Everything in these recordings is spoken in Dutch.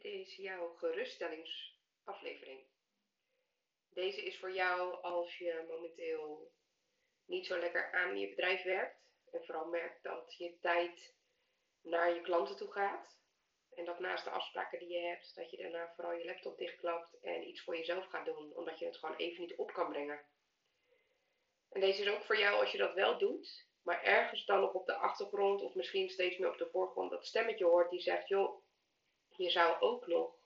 Dit is jouw geruststellingsaflevering. Deze is voor jou als je momenteel niet zo lekker aan je bedrijf werkt en vooral merkt dat je tijd naar je klanten toe gaat. En dat naast de afspraken die je hebt, dat je daarna vooral je laptop dichtklapt en iets voor jezelf gaat doen, omdat je het gewoon even niet op kan brengen. En deze is ook voor jou als je dat wel doet, maar ergens dan nog op de achtergrond of misschien steeds meer op de voorgrond dat stemmetje hoort die zegt, joh, je zou ook nog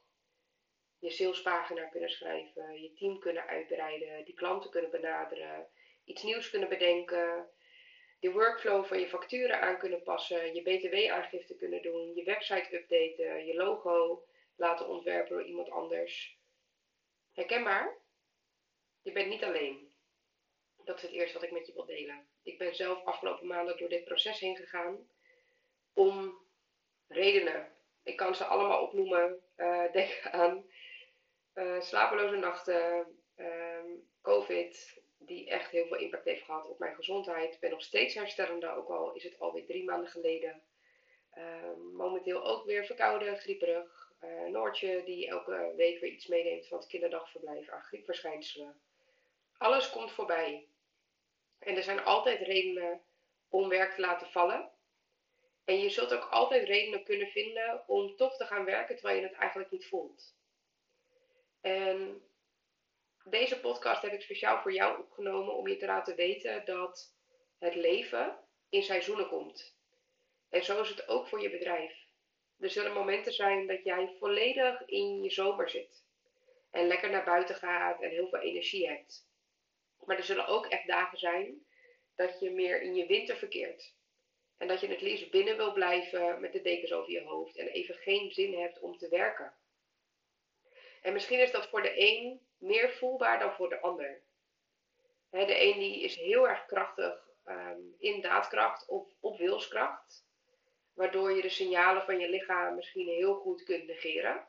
je salespagina kunnen schrijven, je team kunnen uitbreiden, die klanten kunnen benaderen, iets nieuws kunnen bedenken, de workflow van je facturen aan kunnen passen, je btw-aangifte kunnen doen, je website updaten, je logo laten ontwerpen door iemand anders. Herkenbaar? Je bent niet alleen. Dat is het eerste wat ik met je wil delen. Ik ben zelf afgelopen maanden door dit proces heen gegaan om redenen ik kan ze allemaal opnoemen. Uh, denk aan uh, slapeloze nachten, ehm, COVID, die echt heel veel impact heeft gehad op mijn gezondheid. Ik ben nog steeds herstellende, ook al is het alweer drie maanden geleden. Ehm, momenteel ook weer verkouden, grieperig. Uh, Noortje die elke week weer iets meeneemt van het kinderdagverblijf aan griepverschijnselen. Alles komt voorbij. En er zijn altijd redenen om werk te laten vallen. En je zult ook altijd redenen kunnen vinden om toch te gaan werken terwijl je het eigenlijk niet voelt. En deze podcast heb ik speciaal voor jou opgenomen om je te laten weten dat het leven in seizoenen komt. En zo is het ook voor je bedrijf. Er zullen momenten zijn dat jij volledig in je zomer zit. En lekker naar buiten gaat en heel veel energie hebt. Maar er zullen ook echt dagen zijn dat je meer in je winter verkeert. En dat je het liefst binnen wil blijven met de dekens over je hoofd en even geen zin hebt om te werken. En misschien is dat voor de een meer voelbaar dan voor de ander. de een die is heel erg krachtig ehm, in daadkracht of op wilskracht, waardoor je de signalen van je lichaam misschien heel goed kunt negeren.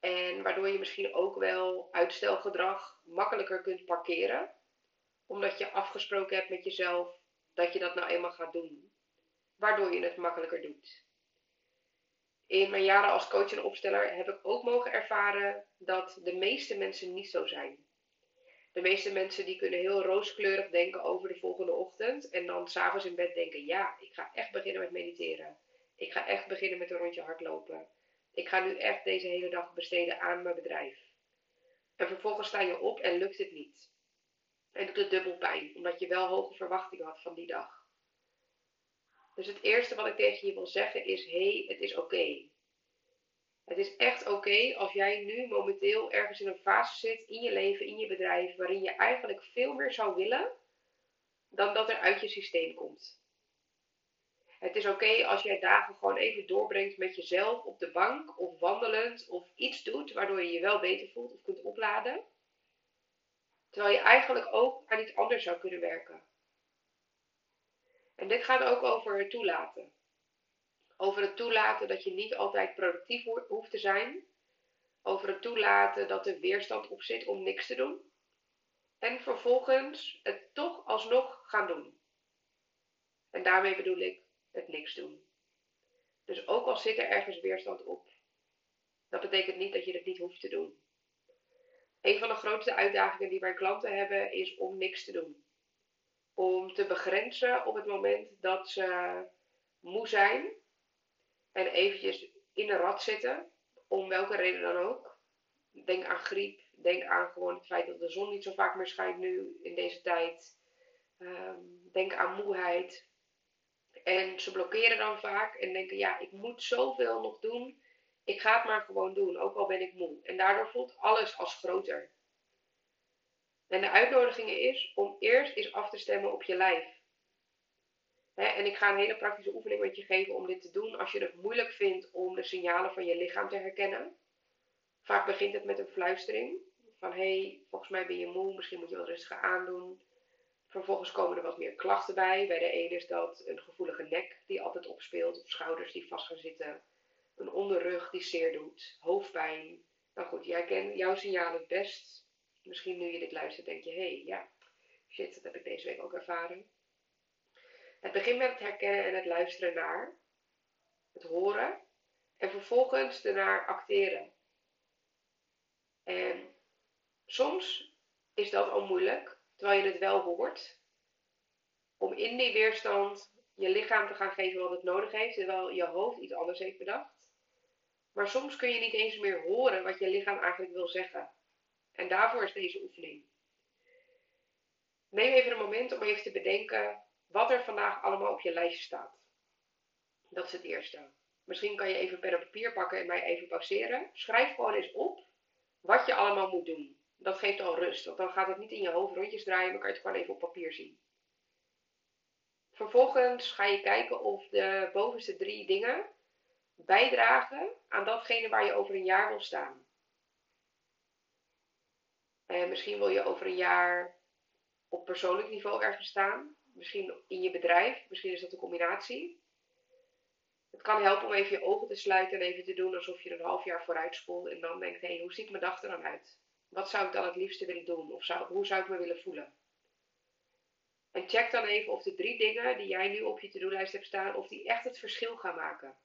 En waardoor je misschien ook wel uitstelgedrag makkelijker kunt parkeren, omdat je afgesproken hebt met jezelf dat je dat nou eenmaal gaat doen waardoor je het makkelijker doet. In mijn jaren als coach en opsteller heb ik ook mogen ervaren dat de meeste mensen niet zo zijn. De meeste mensen die kunnen heel rooskleurig denken over de volgende ochtend en dan s'avonds in bed denken, ja, ik ga echt beginnen met mediteren. Ik ga echt beginnen met een rondje hardlopen. Ik ga nu echt deze hele dag besteden aan mijn bedrijf. En vervolgens sta je op en lukt het niet. En doet het dubbel pijn, omdat je wel hoge verwachtingen had van die dag. Dus het eerste wat ik tegen je wil zeggen is: hey, het is oké. Het is echt oké als jij nu momenteel ergens in een fase zit in je leven, in je bedrijf, waarin je eigenlijk veel meer zou willen dan dat er uit je systeem komt. Het is oké als jij dagen gewoon even doorbrengt met jezelf op de bank of wandelend of iets doet waardoor je je wel beter voelt of kunt opladen. Terwijl je eigenlijk ook aan iets anders zou kunnen werken. En dit gaat ook over het toelaten. Over het toelaten dat je niet altijd productief hoeft te zijn. Over het toelaten dat er weerstand op zit om niks te doen. En vervolgens het toch alsnog gaan doen. En daarmee bedoel ik het niks doen. Dus ook al zit er ergens weerstand op, dat betekent niet dat je het niet hoeft te doen. Een van de grootste uitdagingen die mijn klanten hebben is om niks te doen om te begrenzen op het moment dat ze moe zijn en eventjes in een rat zitten, om welke reden dan ook. Denk aan griep, denk aan gewoon het feit dat de zon niet zo vaak meer schijnt nu in deze tijd. Ehm, denk aan moeheid. En ze blokkeren dan vaak en denken, ja, ik moet zoveel nog doen. Ik ga het maar gewoon doen, ook al ben ik moe. En daardoor voelt alles als groter. En de uitnodiging is om eerst eens af te stemmen op je lijf. en ik ga een hele praktische oefening met je geven om dit te doen als je het moeilijk vindt om de signalen van je lichaam te herkennen. Vaak begint het met een fluistering van hé, hey, volgens mij ben je moe, misschien moet je wat rustiger aandoen. Vervolgens komen er wat meer klachten bij. Bij de ene is dat een gevoelige nek die altijd opspeelt, of schouders die vast gaan zitten, een onderrug die zeer doet, hoofdpijn. Nou goed, jij kent jouw signalen best. Misschien nu je dit luistert, denk je: hé, hey, ja, shit, dat heb ik deze week ook ervaren. Het begint met het herkennen en het luisteren naar, het horen En vervolgens ernaar acteren. En soms is dat al moeilijk, terwijl je het wel hoort. Om in die weerstand je lichaam te gaan geven wat het nodig heeft, terwijl je hoofd iets anders heeft bedacht. Maar soms kun je niet eens meer horen wat je lichaam eigenlijk wil zeggen. En daarvoor is deze oefening. Neem even een moment om even te bedenken wat er vandaag allemaal op je lijstje staat. Dat is het eerste. Misschien kan je even pen en papier pakken en mij even pauzeren. Schrijf gewoon eens op wat je allemaal moet doen. Dat geeft al rust, want dan gaat het niet in je hoofd rondjes draaien, maar kan je het gewoon even op papier zien. Vervolgens ga je kijken of de bovenste drie dingen bijdragen aan datgene waar je over een jaar wil staan. En misschien wil je over een jaar op persoonlijk niveau ergens staan. Misschien in je bedrijf. Misschien is dat een combinatie. Het kan helpen om even je ogen te sluiten en even te doen alsof je een half jaar vooruit spoelt. En dan denkt, hé, hoe ziet mijn dag er dan uit? Wat zou ik dan het liefste willen doen? Of zou, hoe zou ik me willen voelen? En check dan even of de drie dingen die jij nu op je to-do-lijst hebt staan, of die echt het verschil gaan maken.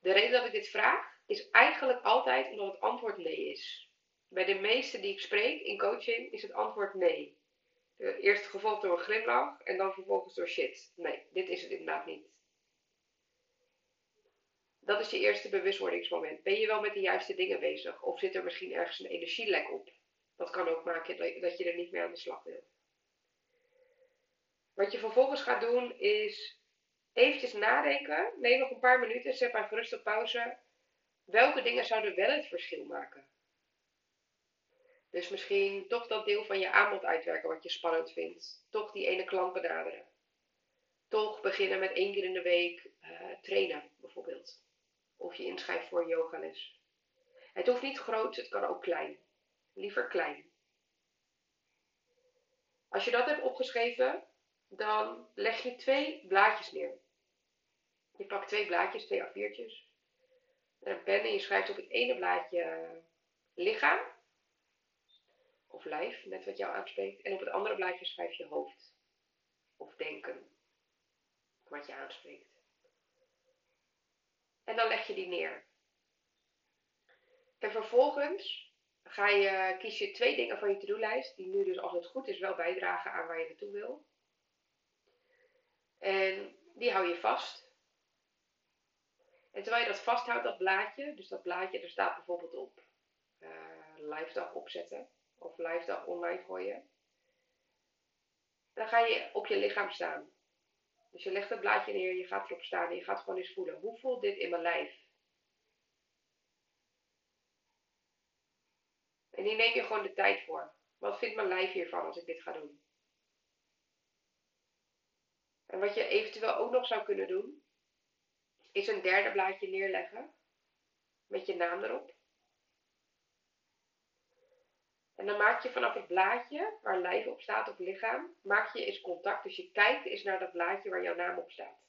De reden dat ik dit vraag, is eigenlijk altijd omdat het antwoord nee is. Bij de meesten die ik spreek in coaching is het antwoord nee. Eerst gevolgd door een glimlach en dan vervolgens door shit. Nee, dit is het inderdaad niet. Dat is je eerste bewustwordingsmoment. Ben je wel met de juiste dingen bezig? Of zit er misschien ergens een energielek op? Dat kan ook maken dat je er niet meer aan de slag wil. Wat je vervolgens gaat doen is eventjes nadenken. Neem nog een paar minuten, zet maar gerust op pauze. Welke dingen zouden wel het verschil maken? Dus misschien toch dat deel van je aanbod uitwerken wat je spannend vindt. Toch die ene klant benaderen. Toch beginnen met één keer in de week uh, trainen, bijvoorbeeld. Of je inschrijft voor een yogales. Het hoeft niet groot, het kan ook klein. Liever klein. Als je dat hebt opgeschreven, dan leg je twee blaadjes neer. Je pakt twee blaadjes, twee A4'tjes. En een pen en je schrijft op het ene blaadje lichaam. Of lijf, net wat jou aanspreekt. En op het andere blaadje schrijf je hoofd. Of denken. Wat je aanspreekt. En dan leg je die neer. En vervolgens ga je, kies je twee dingen van je to-do-lijst, die nu dus als het goed is wel bijdragen aan waar je naartoe wil. En die hou je vast. En terwijl je dat vasthoudt, dat blaadje, dus dat blaadje, er staat bijvoorbeeld op uh, live dag opzetten of live dag online gooien. Dan ga je op je lichaam staan. Dus je legt het blaadje neer, je gaat erop staan en je gaat gewoon eens voelen. Hoe voelt dit in mijn lijf? En hier neem je gewoon de tijd voor. Wat vindt mijn lijf hiervan als ik dit ga doen? En wat je eventueel ook nog zou kunnen doen, is een derde blaadje neerleggen met je naam erop. En dan maak je vanaf het blaadje waar lijf op staat of lichaam, maak je eens contact. Dus je kijkt eens naar dat blaadje waar jouw naam op staat.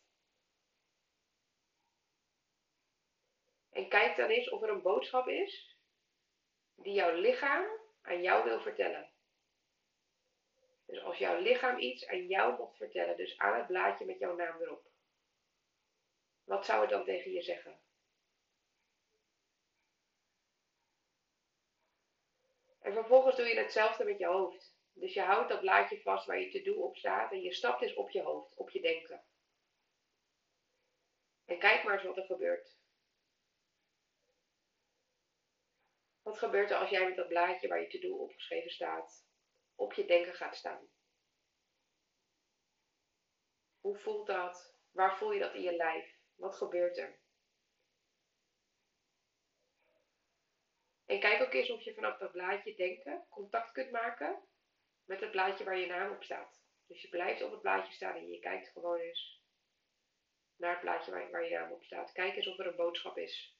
En kijk dan eens of er een boodschap is die jouw lichaam aan jou wil vertellen. Dus als jouw lichaam iets aan jou mocht vertellen, dus aan het blaadje met jouw naam erop. Wat zou het dan tegen je zeggen? En vervolgens doe je hetzelfde met je hoofd. Dus je houdt dat blaadje vast waar je to-do op staat en je stapt dus op je hoofd, op je denken. En kijk maar eens wat er gebeurt. Wat gebeurt er als jij met dat blaadje waar je to-do opgeschreven staat, op je denken gaat staan? Hoe voelt dat? Waar voel je dat in je lijf? Wat gebeurt er? En kijk ook eens of je vanaf dat blaadje denken contact kunt maken met het blaadje waar je naam op staat. Dus je blijft op het blaadje staan en je kijkt gewoon eens naar het blaadje waar, waar je naam op staat. Kijk eens of er een boodschap is.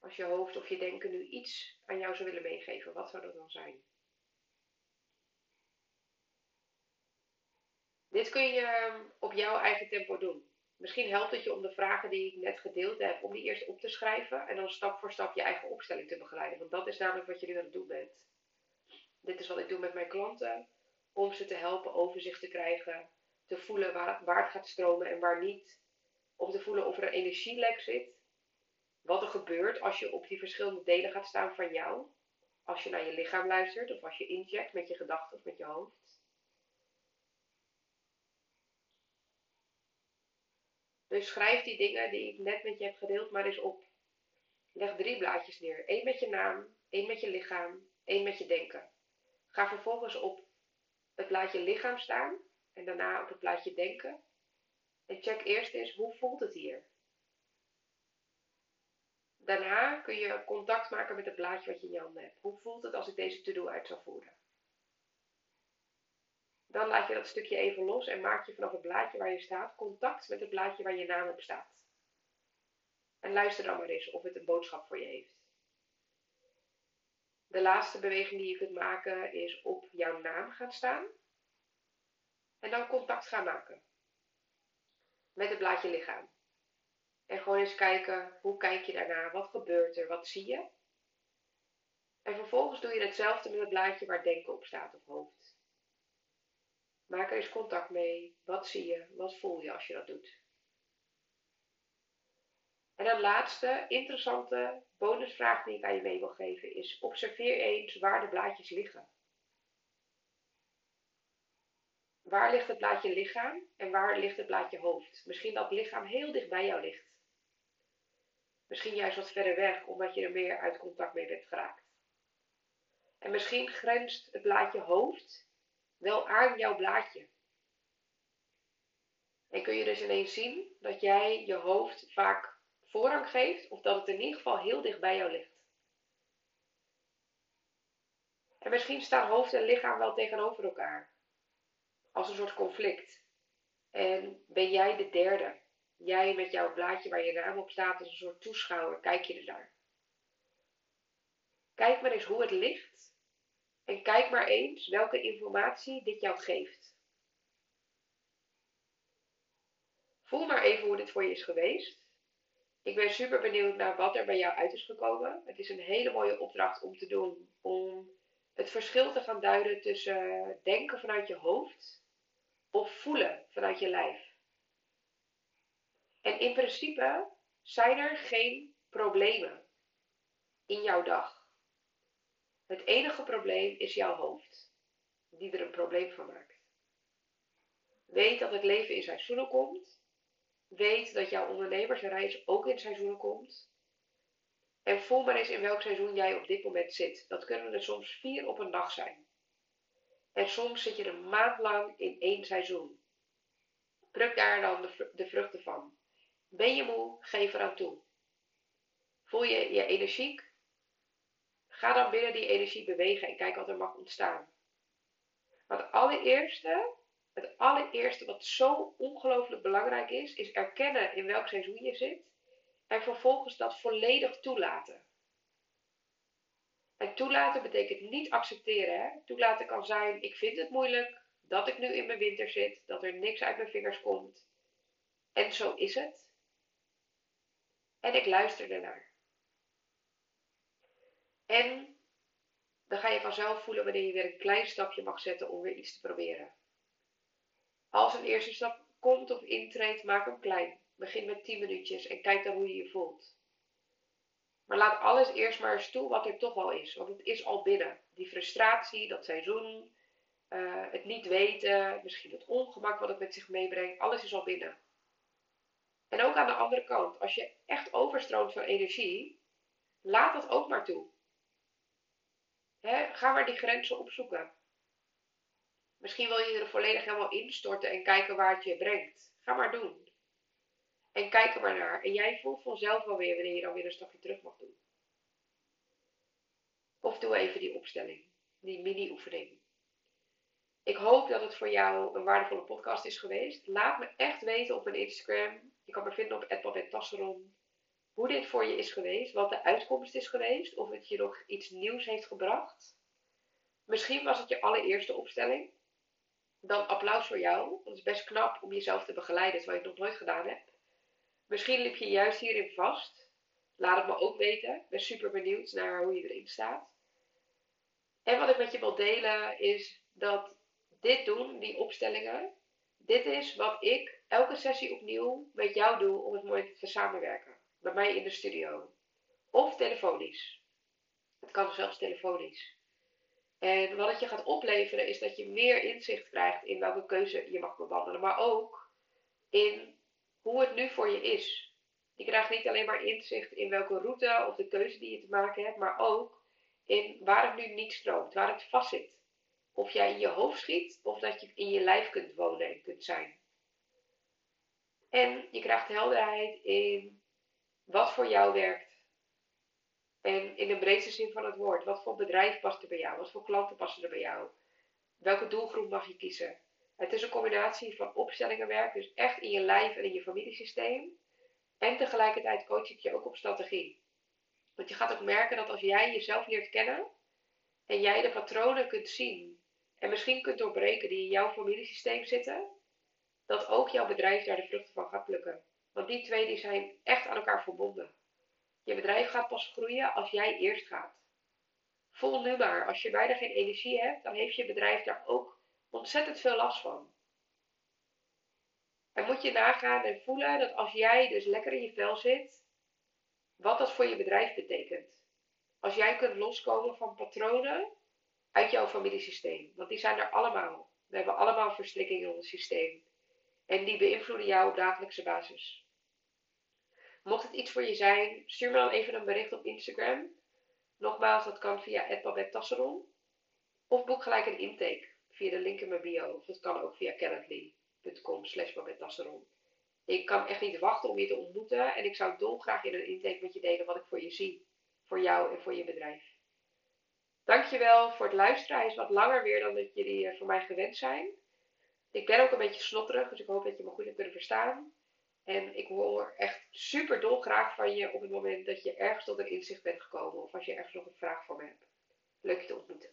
Als je hoofd of je denken nu iets aan jou zou willen meegeven, wat zou dat dan zijn? Dit kun je ehm, op jouw eigen tempo doen. Misschien helpt het je om de vragen die ik net gedeeld heb, om die eerst op te schrijven en dan stap voor stap je eigen opstelling te begeleiden. Want dat is namelijk wat je nu aan het doen bent. Dit is wat ik doe met mijn klanten, om ze te helpen overzicht te krijgen, te voelen waar, waar het gaat stromen en waar niet. om te voelen of er een energielek zit. Wat er gebeurt als je op die verschillende delen gaat staan van jou. Als je naar je lichaam luistert of als je incheckt met je gedachten of met je hoofd. Dus schrijf die dingen die ik net met je heb gedeeld maar eens op. Leg drie blaadjes neer. Eén met je naam, één met je lichaam, één met je denken. Ga vervolgens op het blaadje lichaam staan en daarna op het blaadje denken. En check eerst eens hoe voelt het hier. Daarna kun je contact maken met het blaadje wat je in je handen hebt. Hoe voelt het als ik deze to-do uit zou voeren? Dan laat je dat stukje even los en maak je vanaf het blaadje waar je staat contact met het blaadje waar je naam op staat. En luister dan maar eens of het een boodschap voor je heeft. De laatste beweging die je kunt maken is op jouw naam gaan staan. En dan contact gaan maken. Met het blaadje lichaam. En gewoon eens kijken, hoe kijk je daarna? Wat gebeurt er? Wat zie je? En vervolgens doe je hetzelfde met het blaadje waar denken op staat of hoofd. Maak er eens contact mee. Wat zie je? Wat voel je als je dat doet? En een laatste interessante bonusvraag die ik aan je mee wil geven is: observeer eens waar de blaadjes liggen. Waar ligt het blaadje lichaam en waar ligt het blaadje hoofd? Misschien dat lichaam heel dicht bij jou ligt. Misschien juist wat verder weg, omdat je er meer uit contact mee bent geraakt. En misschien grenst het blaadje hoofd wel aan jouw blaadje. En kun je dus ineens zien dat jij je hoofd vaak voorrang geeft, of dat het in ieder geval heel dicht bij jou ligt. En misschien staan hoofd en lichaam wel tegenover elkaar, als een soort conflict. En ben jij de derde? Jij met jouw blaadje waar je naam op staat als een soort toeschouwer, kijk je er naar. Kijk maar eens hoe het ligt en kijk maar eens welke informatie dit jou geeft. Voel maar even hoe dit voor je is geweest. Ik ben super benieuwd naar wat er bij jou uit is gekomen. Het is een hele mooie opdracht om te doen om het verschil te gaan duiden tussen denken vanuit je hoofd of voelen vanuit je lijf. En in principe zijn er geen problemen in jouw dag. Het enige probleem is jouw hoofd, die er een probleem van maakt. Weet dat het leven in seizoenen komt. Weet dat jouw ondernemersreis ook in seizoenen komt. En voel maar eens in welk seizoen jij op dit moment zit. Dat kunnen er soms vier op een dag zijn. En soms zit je een maand lang in één seizoen. Pluk daar dan de, de vruchten van. Ben je moe? Geef eraan toe. Voel je je energiek? Ga dan binnen die energie bewegen en kijk wat er mag ontstaan. Maar het allereerste, het allereerste wat zo ongelooflijk belangrijk is, is erkennen in welk seizoen je zit en vervolgens dat volledig toelaten. En toelaten betekent niet accepteren. Hè? Toelaten kan zijn, ik vind het moeilijk, dat ik nu in mijn winter zit, dat er niks uit mijn vingers komt. En zo is het. En ik luister ernaar. En dan ga je vanzelf voelen wanneer je weer een klein stapje mag zetten om weer iets te proberen. Als een eerste stap komt of intreedt, maak hem klein. Begin met 10 minuutjes en kijk dan hoe je je voelt. Maar laat alles eerst maar eens toe wat er toch al is. Want het is al binnen. Die frustratie, dat seizoen, uh, het niet weten, misschien het ongemak wat het met zich meebrengt. Alles is al binnen. En ook aan de andere kant, als je echt overstroomt van energie, laat dat ook maar toe. Ga maar die grenzen opzoeken. Misschien wil je er volledig helemaal instorten en kijken waar het je brengt. Ga maar doen. En kijk er maar naar. En jij voelt vanzelf wel weer wanneer je dan weer een stapje terug mag doen. Of doe even die opstelling, die mini-oefening. Ik hoop dat het voor jou een waardevolle podcast is geweest. Laat me echt weten op mijn Instagram je kan me vinden op Tasseron. Hoe dit voor je is geweest, wat de uitkomst is geweest, of het je nog iets nieuws heeft gebracht. Misschien was het je allereerste opstelling. Dan applaus voor jou. Dat is best knap om jezelf te begeleiden, terwijl je het nog nooit gedaan hebt. Misschien liep je juist hierin vast. Laat het me ook weten. Ik ben super benieuwd naar hoe je erin staat. En wat ik met je wil delen is dat dit doen, die opstellingen, dit is wat ik elke sessie opnieuw met jouw doel op het dat we samenwerken. Bij mij in de studio. Of telefonisch. Het kan zelfs telefonisch. En wat het je gaat opleveren is dat je meer inzicht krijgt in welke keuze je mag bewandelen. Maar ook in hoe het nu voor je is. Je krijgt niet alleen maar inzicht in welke route of de keuze die je te maken hebt. Maar ook in waar het nu niet stroomt. Waar het vastzit. Of jij in je hoofd schiet of dat je in je lijf kunt wonen en kunt zijn. En je krijgt helderheid in wat voor jou werkt. En in de breedste zin van het woord. Wat voor bedrijf past er bij jou? Wat voor klanten passen er bij jou? Welke doelgroep mag je kiezen? Het is een combinatie van opstellingenwerk, dus echt in je lijf en in je familiesysteem. En tegelijkertijd coach ik je ook op strategie. Want je gaat ook merken dat als jij jezelf leert kennen en jij de patronen kunt zien en misschien kunt doorbreken die in jouw familiesysteem zitten, dat ook jouw bedrijf daar de vruchten van gaat plukken. Want die twee die zijn echt aan elkaar verbonden. Je bedrijf gaat pas groeien als jij eerst gaat. Voel nu maar, als je bijna geen energie hebt, dan heeft je bedrijf daar ook ontzettend veel last van. En moet je nagaan en voelen dat als jij dus lekker in je vel zit, wat dat voor je bedrijf betekent. Als jij kunt loskomen van patronen uit jouw familiesysteem. Want die zijn er allemaal. We hebben allemaal verstrikkingen in ons systeem. En die beïnvloeden jou op dagelijkse basis. Mocht het iets voor je zijn, stuur me dan even een bericht op Instagram. Nogmaals, dat kan via Tasseron. Of boek gelijk een intake via de link in mijn bio. Of dat kan ook via calendly.com slash. Ik kan echt niet wachten om je te ontmoeten. En ik zou dolgraag in een intake met je delen wat ik voor je zie. Voor jou en voor je bedrijf. Dankjewel voor het luisteren. Hij is wat langer weer dan dat jullie eh, voor mij gewend zijn. Ik ben ook een beetje snotterig, dus ik hoop dat je me goed hebt kunnen verstaan. En ik hoor echt super dolgraag van je op het moment dat je ergens tot een inzicht bent gekomen of als je ergens nog een vraag voor me hebt. Leuk je te ontmoeten.